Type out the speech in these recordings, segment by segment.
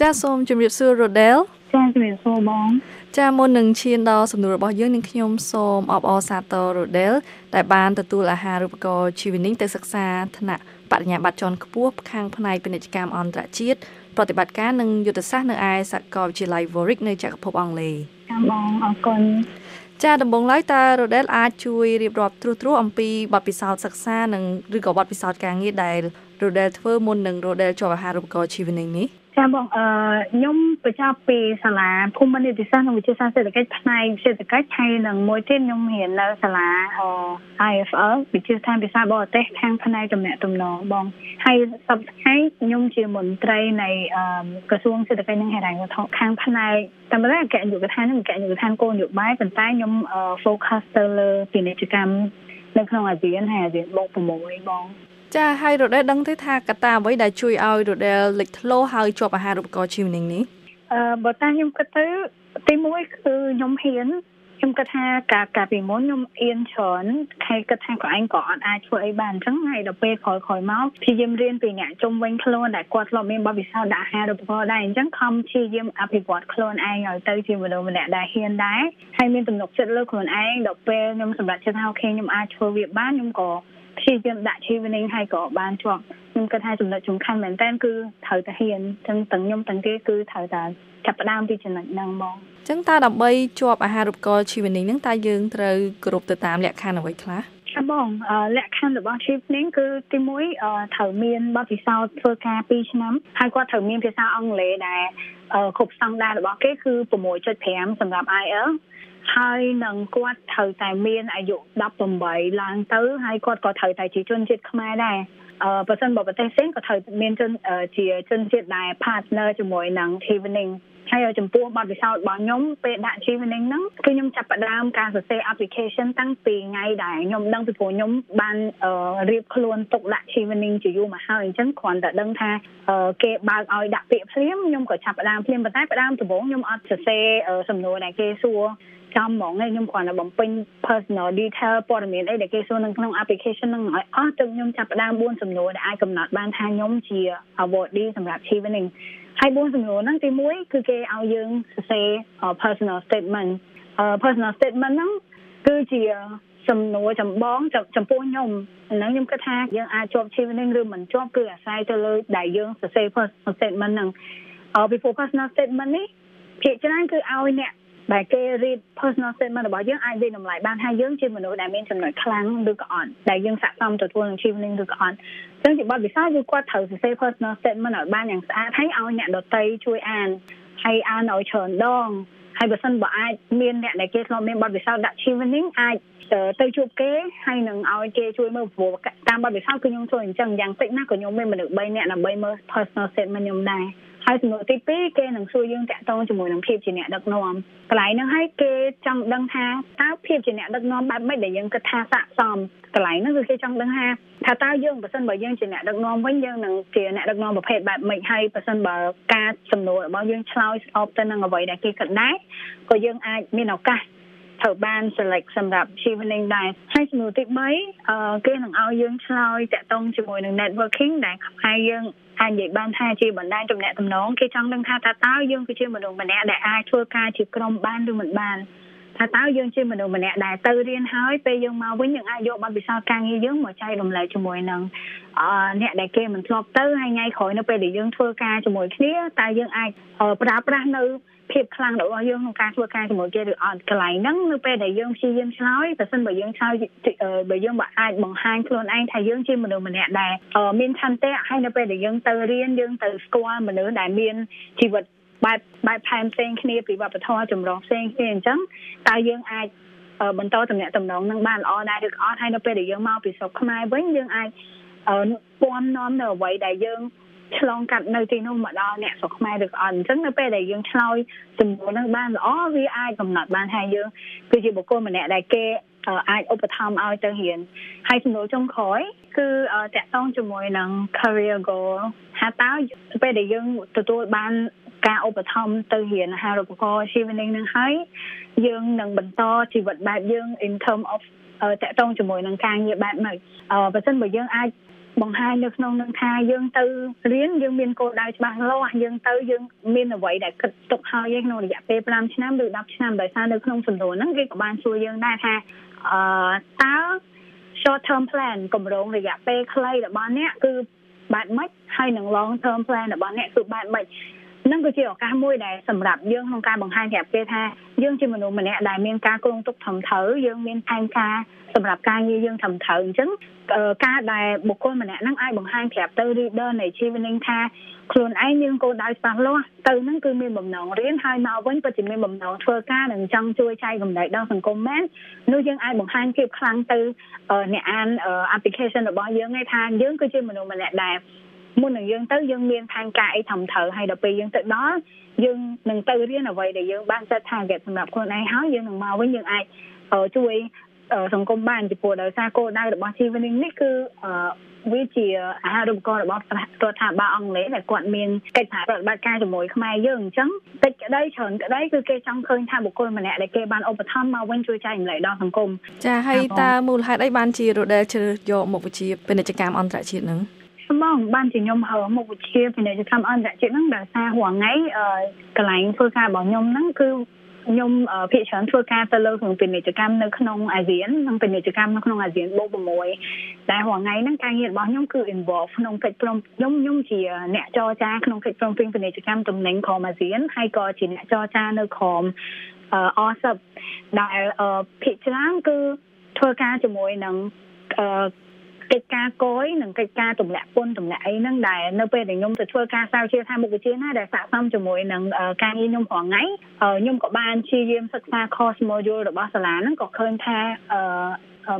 ចាសូមជម្រាបសួរ Rodel ចាជំរាបសួរបងចាមុននឹងឈានដល់សំណួររបស់យើងនឹងខ្ញុំសូមអបអរសាទរ Rodel ដែលបានទទួលអាហារូបករណ៍ជីវនីទៅសិក្សាថ្នាក់បរិញ្ញាបត្រជាន់ខ្ពស់ខាងផ្នែកពាណិជ្ជកម្មអន្តរជាតិប្រតិបត្តិការនិងយុទ្ធសាស្ត្រនៅឯសាកលវិទ្យាល័យ Warwick នៅចក្រភពអង់គ្លេសចាបងអរគុណចាដំបងឡើយតើ Rodel អាចជួយរៀបរាប់ត្រួសត្រាសអំពីបទពិសោធន៍សិក្សានិងឬក៏បទពិសោធន៍ការងារដែល Rodel ធ្វើមុននឹង Rodel ជាប់អាហារូបករណ៍ជីវនីនេះ ចាបងអឺខ្ញុំបញ្ចប់ពីសាលាភូមិន្ទនីតិសាស្ត្រនិងវិទ្យាសាស្ត្រសេដ្ឋកិច្ចផ្នែកសេដ្ឋកិច្ចហើយនឹងមួយទៀតខ្ញុំរៀននៅសាលា IFL វិទ្យាស្ថានភាសាបរទេសខាងផ្នែកទំនាក់ទំនងបងហើយសប្តាហ៍ថ្ងៃខ្ញុំជាមន្ត្រីនៃក្រសួងសេដ្ឋកិច្ចនិងហិរញ្ញវត្ថុខាងផ្នែកតាមរយៈអគ្គនាយកដ្ឋាននិងអគ្គនាយកដ្ឋានគោលនយោបាយប៉ុន្តែខ្ញុំ focus ទៅលើពាណិជ្ជកម្មនៅក្នុងអាស៊ានហើយអាស៊ានបូក6បង ចាហើយរ៉ូដែលដឹងទេថាកត្តាអ្វីដែលជួយឲ្យរ៉ូដែលលេចធ្លោហើយជាប់អាហារូបករណ៍ជីវនីនេះអឺបើតាខ្ញុំគិតទៅទីមួយគឺខ្ញុំហ៊ានខ្ញុំគិតថាការការពីមុនខ្ញុំអៀនច្រើនហើយគិតថាក៏ឯងក៏អត់អាចធ្វើអីបានអញ្ចឹងហើយដល់ពេលក្រោយក្រោយមកព្យាយាមរៀនពីអ្នកជុំវិញខ្លួនដែលគាត់ធ្លាប់មានបទពិសោធន៍ដាក់អាហារូបករណ៍ដែរអញ្ចឹងខំព្យាយាមអភិវឌ្ឍខ្លួនឯងឲ្យទៅជាមនុស្សម្នាក់ដែលហ៊ានដែរហើយមានទំនុកចិត្តលើខ្លួនឯងដល់ពេលខ្ញុំសម្រាប់ចិត្តថាអូខេខ្ញុំអាចធ្វើវាបានខ្ញុំក៏ ព្យាយាមដាក់ជីវនីហើយក៏បានជាប់ខ្ញុំគិតថាចំណុចសំខាន់មែនតើគឺត្រូវតែហ៊ានទាំងទាំងខ្ញុំទាំងគេគឺត្រូវតែចាប់ផ្ដើមពីចំណុចហ្នឹងហ្មងអញ្ចឹងតើដើម្បីជាប់អាហារូបករណ៍ជីវនីហ្នឹងតើយើងត្រូវគ្រប់ទៅតាមលក្ខខណ្ឌអ្វីខ្លះចាបងលក្ខខណ្ឌរបស់ chief នេះគឺទី1ត្រូវមានបទពិសោធន៍ធ្វើការ2ឆ្នាំហើយគាត់ត្រូវមានភាសាអង់គ្លេសដែលគ្រប់ស្តង់ដាររបស់គេគឺ6.5សម្រាប់ IELTS ហើយនឹងគាត់ត្រូវតែមានអាយុ18ឡើងទៅហើយគាត់ក៏ត្រូវតែជាជនជាតិខ្មែរដែរអឺបើសិនបើប្រទេសផ្សេងក៏ត្រូវមានជនជាជនជាតិដែល partner ជាមួយនឹង evening ហើយចំពោះបទពិសោធន៍របស់ខ្ញុំពេលដាក់ evening ហ្នឹងគឺខ្ញុំចាប់ផ្ដើមការសរសេរ application តាំងពីថ្ងៃដែលខ្ញុំដឹងពីព្រោះខ្ញុំបានរៀបខ្លួនទុកដាក់ evening ជាយូរមកហើយអញ្ចឹងគ្រាន់តែដឹងថាគេបើកឲ្យដាក់ពាក្យភ្លាមខ្ញុំក៏ចាប់ផ្ដើមភ្លាមប៉ុន្តែផ្ដើមដំបូងខ្ញុំអត់សរសេរសំណួរដែលគេសួរចំហ្មងឯងខ្ញុំគ្រាន់តែបំពេញ personal detail ព័ត៌មានអីដែលគេសួរនៅក្នុង application ហ្នឹងឲ្យអស់ទៅខ្ញុំចាប់ផ្ដើម4សំណួរដែលអាចកំណត់បានថាខ្ញុំជា awardee សម្រាប់ Chevening ហើយ4សំណួរហ្នឹងទី1គឺគេឲ្យយើងសរសេរ personal statement personal statement ហ្នឹងគឺជាសំណួរចម្បងចំពោះខ្ញុំហ្នឹងខ្ញុំគិតថាយើងអាចជាប់ Chevening ឬមិនជាប់គឺអាស្រ័យទៅលើដែលយើងសរសេរ personal statement ហ្នឹងពីព្រោះ personal statement នេះភាគច្រើនគឺឲ្យអ្នក ដែលគេ read personal statement របស់យើងអាចវិតម្លៃបានថាយើងជាមនុស្សដែលមានចំណុចខ្លាំងឬក៏អត់ដែលយើងស័ក្តិសមទទួលនឹង achievement ឬក៏អត់អញ្ចឹងជាបទពិសោធន៍គឺគាត់ត្រូវសរសេរ personal statement ឲ្យបានយ៉ាងស្អាតហើយឲ្យអ្នកដទៃជួយអានហើយអានឲ្យច្រើនដងហើយបើសិនបើអាចមានអ្នកដែលគេធ្លាប់មានបទពិសោធន៍ដាក់ achievement អាច ទៅជួបគេហើយនឹងឲ្យគេជួយមើលព្រោះតាមបទពិសោធន៍គឺខ្ញុំធ្វើអញ្ចឹងយ៉ាងតិចណាស់ក៏ខ្ញុំមានមនុស្ស3នាក់ដើម្បីមើល personal statement ខ្ញុំដែរហើយសំណួរទី2គេនឹងសួរយើងតាក់ទងជាមួយនឹងភាពជាអ្នកដឹកនាំកន្លែងហ្នឹងហើយគេចង់ដឹងថាតើភាពជាអ្នកដឹកនាំបែបម៉េចដែលយើងគិតថាស័ក្តិសមកន្លែងហ្នឹងគឺគេចង់ដឹងថាថាតើយើងបើសិនបើយើងជាអ្នកដឹកនាំវិញយើងនឹងជាអ្នកដឹកនាំប្រភេទបែបម៉េចហើយបើសិនបើការសំណួររបស់យើងឆ្លើយស្របទៅនឹងអ្វីដែលគេគិតដែរក៏យើងអាចមានឱកាស ត្រូវបាន select សម្រាប់ chevening ដែរហើយសំណួរទី3អឺគេនឹងឲ្យយើងឆ្លើយតាក់ទងជាមួយនឹង networking ដែលខ្មែរយើងអាចនិយាយបានថាជាបណ្ដាញទំនាក់ទំនងគេចង់ដឹងថាតើតើយើងគឺជាមនុស្សម្នាក់ដែលអាចធ្វើការជាក្រុមបានឬមិនបានថាតើយើងជាមនុស្សម្នាក់ដែលទៅរៀនហើយពេលយើងមកវិញយើងអាចយកបទពិសោធន៍ការងារយើងមកចែករំលែកជាមួយនឹងអឺអ្នកដែលគេមិនធ្លាប់ទៅហើយថ្ងៃក្រោយនៅពេលដែលយើងធ្វើការជាមួយគ្នាតើយើងអាចប្រើប្រាស់នៅ ភាពខ្លាំងរបស់យើងក្នុងការធ្វើការជាមួយគេឬអត់កន្លែងហ្នឹងនៅពេលដែលយើងព្យាយាមឆ្លើយបើសិនបើយើងឆ្លើយបើយើងបើអាចបង្ហាញខ្លួនឯងថាយើងជាមនុស្សម្នាក់ដែលមានឆន្ទៈហើយនៅពេលដែលយើងទៅរៀនយើងទៅស្គាល់មនុស្សដែលមានជីវិតបែបបែបផែនផ្សេងគ្នាពីវប្បធម៌ចម្រុះផ្សេងគ្នាអញ្ចឹងតើយើងអាចបន្តតំណែងតំណងនឹងបានល្អដែរឬក៏អត់ហើយនៅពេលដែលយើងមកពីស្រុកខ្មែរវិញយើងអាចពំនាំនៅអ្វីដែលយើង ឆ្លងកាត់នៅទីនោះមកដល់អ្នកស្រុកខ្មែរឬក៏អត់អញ្ចឹងនៅពេលដែលយើងឆ្លើយសំណួរនឹងបានល្អវាអាចកំណត់បានថាយើងគឺជាបុគ្គលម្នាក់ដែលគេអាចឧបត្ថម្ភឲ្យទៅរៀនហើយសំណួរចុងក្រោយគឺតកតងជាមួយនឹង career goal ថាតើពេលដែលយើងទទួលបានការឧបត្ថម្ភទៅរៀនអាហារូបករណ៍ achieving នឹងហើយយើងនឹងបន្តជីវិតបែបយើង in term of តកតងជាមួយនឹងការងារបែបម៉េចបើមិនបើយើងអាច បង្ហាញនៅក្នុងនឹងថាយើងទៅរៀនយើងមានគោលដៅច្បាស់លាស់យើងទៅយើងមានអ្វីដែលគិតទុកហើយក្នុងរយៈពេល5ឆ្នាំឬ10ឆ្នាំដោយសារនៅក្នុងសំណួរហ្នឹងគេក៏បានសួរយើងដែរថាអឺតើ short term plan គម្រោងរយៈពេលខ្លីរបស់អ្នកគឺបែបម៉េចហើយនឹង long term plan របស់អ្នកគឺបែបម៉េច នឹងគឺជាឱកាសមួយដែលសម្រាប់យើងក្នុងការបង្ហាញប្រាប់គេថាយើងជាមនុស្សម្នាក់ដែលមានការគ្រោងទុកត្រឹមត្រូវយើងមានផែនការសម្រាប់ការងារយើងត្រឹមត្រូវអញ្ចឹងការដែលបុគ្គលម្នាក់ហ្នឹងអាចបង្ហាញប្រាប់ទៅ reader នៃជីវនឹងថាខ្លួនឯងមានគោលដៅច្បាស់លាស់ទៅហ្នឹងគឺមានបំណងរៀនហើយមកវិញពិតជាមានបំណងធ្វើការនិងចង់ជួយចែកកម្លែកដល់សង្គមមែននោះយើងអាចបង្ហាញភាពខ្លាំងទៅអ្នកអាន application របស់យើងឯថាយើងគឺជាមនុស្សម្នាក់ដែល មុននឹងយើងទៅយើងមានផែនការអីត្រឹមត្រូវហើយដល់ពេលយើងទៅដល់យើងនឹងទៅរៀនអ្វីដែលយើងបាន set target សម្រាប់ខ្លួនឯងហើយយើងនឹងមកវិញយើងអាចជួយសង្គមបានពីព្រោះដោយសារគោលដៅរបស់ជីវិតនេះគឺវាជាអាហារូបករណ៍របស់រដ្ឋាភិបាលអង់គ្លេសដែលគាត់មានកិច្ចសហប្រតិបត្តិការជាមួយខ្មែរយើងអញ្ចឹងតិចក្តីច្រើនក្តីគឺគេចង់ឃើញថាបុគ្គលម្នាក់ដែលគេបានឧបត្ថម្ភមកវិញជួយចែកម្លែកដល់សង្គមចាហើយតើមូលហេតុអីបានជារ៉ូដែលជ្រើសយកមុខវិជ្ជាពាណិជ្ជកម្មអន្តរជាតិនឹង បងបានជាខ្ញុំហើមុខវិជ្ជាពាណិជ្ជកម្មអន្តរជាតិហ្នឹងដោយសាររាល់ថ្ងៃកន្លែងធ្វើការរបស់ខ្ញុំហ្នឹងគឺខ្ញុំភាគច្រើនធ្វើការទៅលើក្នុងពាណិជ្ជកម្មនៅក្នុងអាស៊ាននិងពាណិជ្ជកម្មនៅក្នុងអាស៊ានបូក6តែរាល់ថ្ងៃហ្នឹងការងាររបស់ខ្ញុំគឺ involve ក្នុងកិច្ចព្រមខ្ញុំខ្ញុំជាអ្នកចរចាក្នុងកិច្ចព្រមព្រៀងពាណិជ្ជកម្មតំណែងក្រុមអាស៊ានហើយក៏ជាអ្នកចរចានៅក្រុមអសបដែលភាគច្រើនគឺធ្វើការជាមួយនឹង កិច្ចការគយនិងកិច្ចការទម្លាក់ពន្ធទម្លាក់អីហ្នឹងដែលនៅពេលដែលខ្ញុំទៅធ្វើការស្រាវជ្រាវថាមុខវិជ្ជាណាដែលស័ក្តិសមជាមួយនឹងការងារខ្ញុំរាល់ថ្ងៃខ្ញុំក៏បានព្យាយាមសិក្សា course module របស់សាលាហ្នឹងក៏ឃើញថា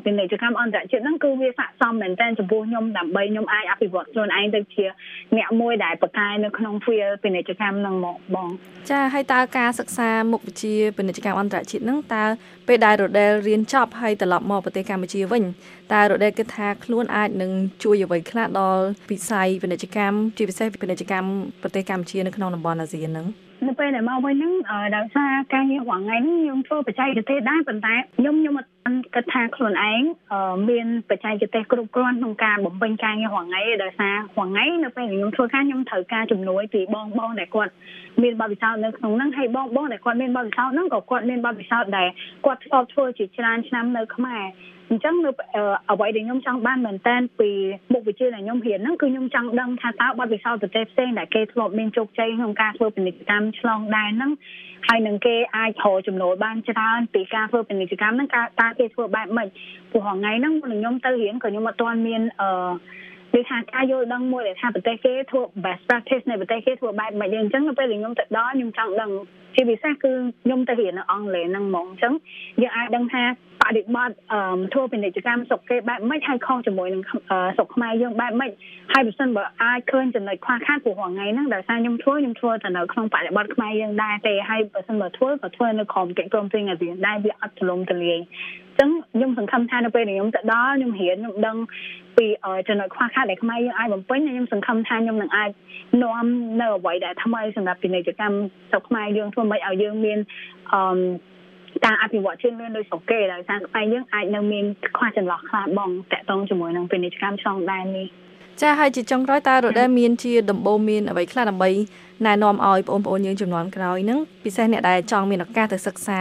ពាណិជ្ជកម្មអន្តរជាតិហ្នឹងគឺវាស័ក្តិសមមែនទែនចំពោះខ្ញុំដើម្បីខ្ញុំអាចអភិវឌ្ឍខ្លួនឯងទៅជាអ្នកមួយដែលបកកាយនៅក្នុង field ពាណិជ្ជកម្មហ្នឹងមកបងចាហើយតើការសិក្សាមុខវិជ្ជាពាណិជ្ជកម្មអន្តរជាតិហ្នឹងតើពេលដែលរ៉ូដែលរៀនចប់ហើយត្រឡប់មកប្រទេសកម្ពុជាវិញតើរ៉ូដែលគិតថាខ្លួនអាចនឹងជួយអ្វីខ្លះដល់វិស័យពាណិជ្ជកម្មជាពិសេសពាណិជ្ជកម្មប្រទេសកម្ពុជានៅក្នុងតំបន់អាស៊ានហ្នឹងនៅពេលដែលមកវិញហ្នឹងដោយសារការងាររាល់ថ្ងៃហ្នឹងខ្ញុំធ្វើបច្ចេកទេសដែរប៉ុន្តែខ្ញុំខ្ញុំអត់ គិតថាខ្លួនឯងមានបច្ចេកទេសគ្រប់គ្រាន់ក្នុងការបំពេញការងាររាល់ថ្ងៃដោយសាររាល់ថ្ងៃនៅពេលខ្ញុំធ្វើការខ្ញុំត្រូវការជំនួយពីបងបងដែលគាត់មានបទពិសោធន៍នៅក្នុងហ្នឹងហើយបងបងដែលគាត់មានបទពិសោធន៍ហ្នឹងក៏គាត់មានបទពិសោធន៍ដែលគាត់ធ្លាប់ធ្វើជាច្រើនឆ្នាំនៅខ្មែរអញ្ចឹងនៅអ្វីដែលខ្ញុំចង់បានមែនតើពីមុខវិជ្ជាដែលខ្ញុំរៀនហ្នឹងគឺខ្ញុំចង់ដឹងថាតើបទពិសោធន៍ប្រទេសផ្សេងដែលគេធ្លាប់មានជោគជ័យក្នុងការធ្វើពាណិជ្ជកម្មឆ្លងដែនហ្នឹងហើយនឹងគេអាចរកចំណូលបានច្រើនពីការធ្វើពាណិជ្ជកម្មហ្នឹងតើគេធ្វើបែបម៉េចព្រោះថ្ងៃហ្នឹងមុនខ្ញុំទៅរៀនក៏ខ្ញុំអត់ទាន់មានអឺគឺថាការយល់ដឹងមួយដែលថាប្រទេសគេធ្វើ best practice នៃប្រទេសគេធ្វើបែបម៉េចអញ្ចឹងនៅពេលដែលខ្ញុំទៅដល់ខ្ញុំចង់ដឹងជាពិសេសគឺខ្ញុំទៅរៀននៅអង់គ្លេសហ្នឹងហ្មងអញ្ចឹងយើងអាចដឹងថា បដិបត្តិអឺធ្វើពាណិជ្ជកម្មស្រុកគេបែបម៉េចហើយខុសជាមួយនឹងស្រុកខ្មែរយើងបែបម៉េចហើយបើសិនបើអាចឃើញចំណុចខ្វះខាតព្រោះរាល់ថ្ងៃហ្នឹងដោយសារខ្ញុំធ្វើខ្ញុំធ្វើតែនៅក្នុងបដិបត្តិខ្មែរយើងដែរទេហើយបើសិនបើធ្វើក៏ធ្វើនៅក្រុមកិច្ចព្រមព្រៀងអាស៊ានដែរវាអត់ទលំទលាយអញ្ចឹងខ្ញុំសង្ឃឹមថានៅពេលដែលខ្ញុំទៅដល់ខ្ញុំរៀនខ្ញុំដឹងពីចំណុចខ្វះខាតដែលខ្មែរយើងអាចបំពេញហើយខ្ញុំសង្ឃឹមថាខ្ញុំនឹងអាចនាំនៅអ្វីដែលថ្មីសម្រាប់ពាណិជ្ជកម្មស្រុកខ្មែរយើងធ្វើម៉េចឲ្យយើងមានអឺ ការអភិវឌ្ឍជឿនលឿនដោយស្រុកគេដោយសារខ្មែរយើងអាចនៅមានខ្វះចន្លោះខ្លះបងតាក់ទងជាមួយនឹងពាណិជ្ជកម្មឆ្លងដែននេះចាហើយជាចុងក្រោយតើរ៉ូដែលមានជាដំបូងមានអ្វីខ្លះដើម្បីណែនាំឲ្យបងប្អូនយើងចំនួនក្រោយហ្នឹងពិសេសអ្នកដែលចង់មានឱកាសទៅសិក្សា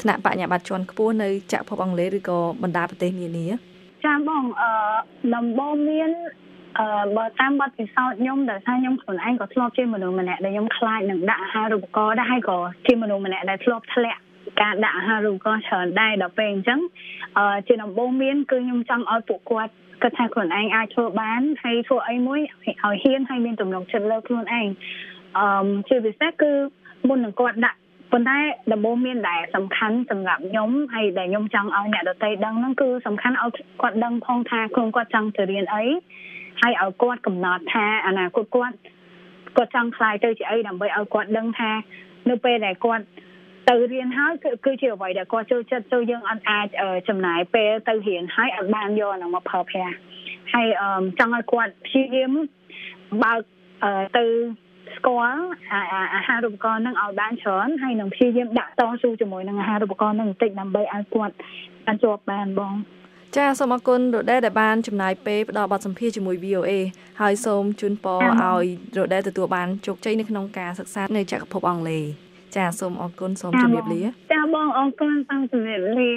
ថ្នាក់បញ្ញាបត្រជាន់ខ្ពស់នៅចក្រភពអង់គ្លេសឬក៏បណ្ដាប្រទេសនានាចាបងអឺដំបូងមានអឺបើតាមបទពិសោធន៍ខ្ញុំដោយសារខ្ញុំខ្លួនឯងក៏ធ្លាប់ជាមនុស្សម្នាក់ដែលខ្ញុំខ្លាចនឹងដាក់អាហារូបករណ៍ដែរហើយក៏ជាមនុស្សម្នាក់ដែលធ្លាប់ធ្លាក់ ការដាក់អាហារូបករណ៍ច្រើនដែរដល់ពេលអញ្ចឹងអឺជាដំបូងមានគឺខ្ញុំចង់ឲ្យពួកគាត់គិតថាខ្លួនឯងអាចធ្វើបានហើយធ្វើអីមួយឲ្យហ៊ានហើយមានទំនុកចិត្តលើខ្លួនឯងអឺជាពិសេសគឺមុននឹងគាត់ដាក់ប៉ុន្តែដំបូងមានដែលសំខាន់សម្រាប់ខ្ញុំហើយដែលខ្ញុំចង់ឲ្យអ្នកដទៃដឹងហ្នឹងគឺសំខាន់ឲ្យគាត់ដឹងផងថាខ្លួនគាត់ចង់ទៅរៀនអីហើយឲ្យគាត់កំណត់ថាអនាគតគាត់គាត់ចង់ខ្លាយទៅជាអីដើម្បីឲ្យគាត់ដឹងថានៅពេលដែលគាត់ ទៅរៀនហើយគឺជាអ្វីដែលគាត់ចូលចិត្តទៅយើងអត់អាចចំណាយពេលទៅរៀនហើយអត់បានយកនឹងមកផលប្រាស់ហើយចង់ឲ្យគាត់ព្យាយាមបើកទៅស្គាល់អាហារូបករណ៍នឹងឲ្យបានច្រើនហើយនឹងព្យាយាមដាក់តស៊ូជាមួយនឹងអាហារូបករណ៍នឹងបន្តិចដើម្បីឲ្យគាត់បានជាប់បានបងចាសូមអរគុណរ៉ូដេដែលបានចំណាយពេលផ្ដល់បទសម្ភាសជាមួយ VOA ហើយសូមជូនពរឲ្យរ៉ូដេទទួលបានជោគជ័យនៅក្នុងការសិក្សានៅចក្រភពអង់គ្លេស ចាសូមអរគុណសូមជម្រាបលាចាបងអរគុណសូមជម្រាបលា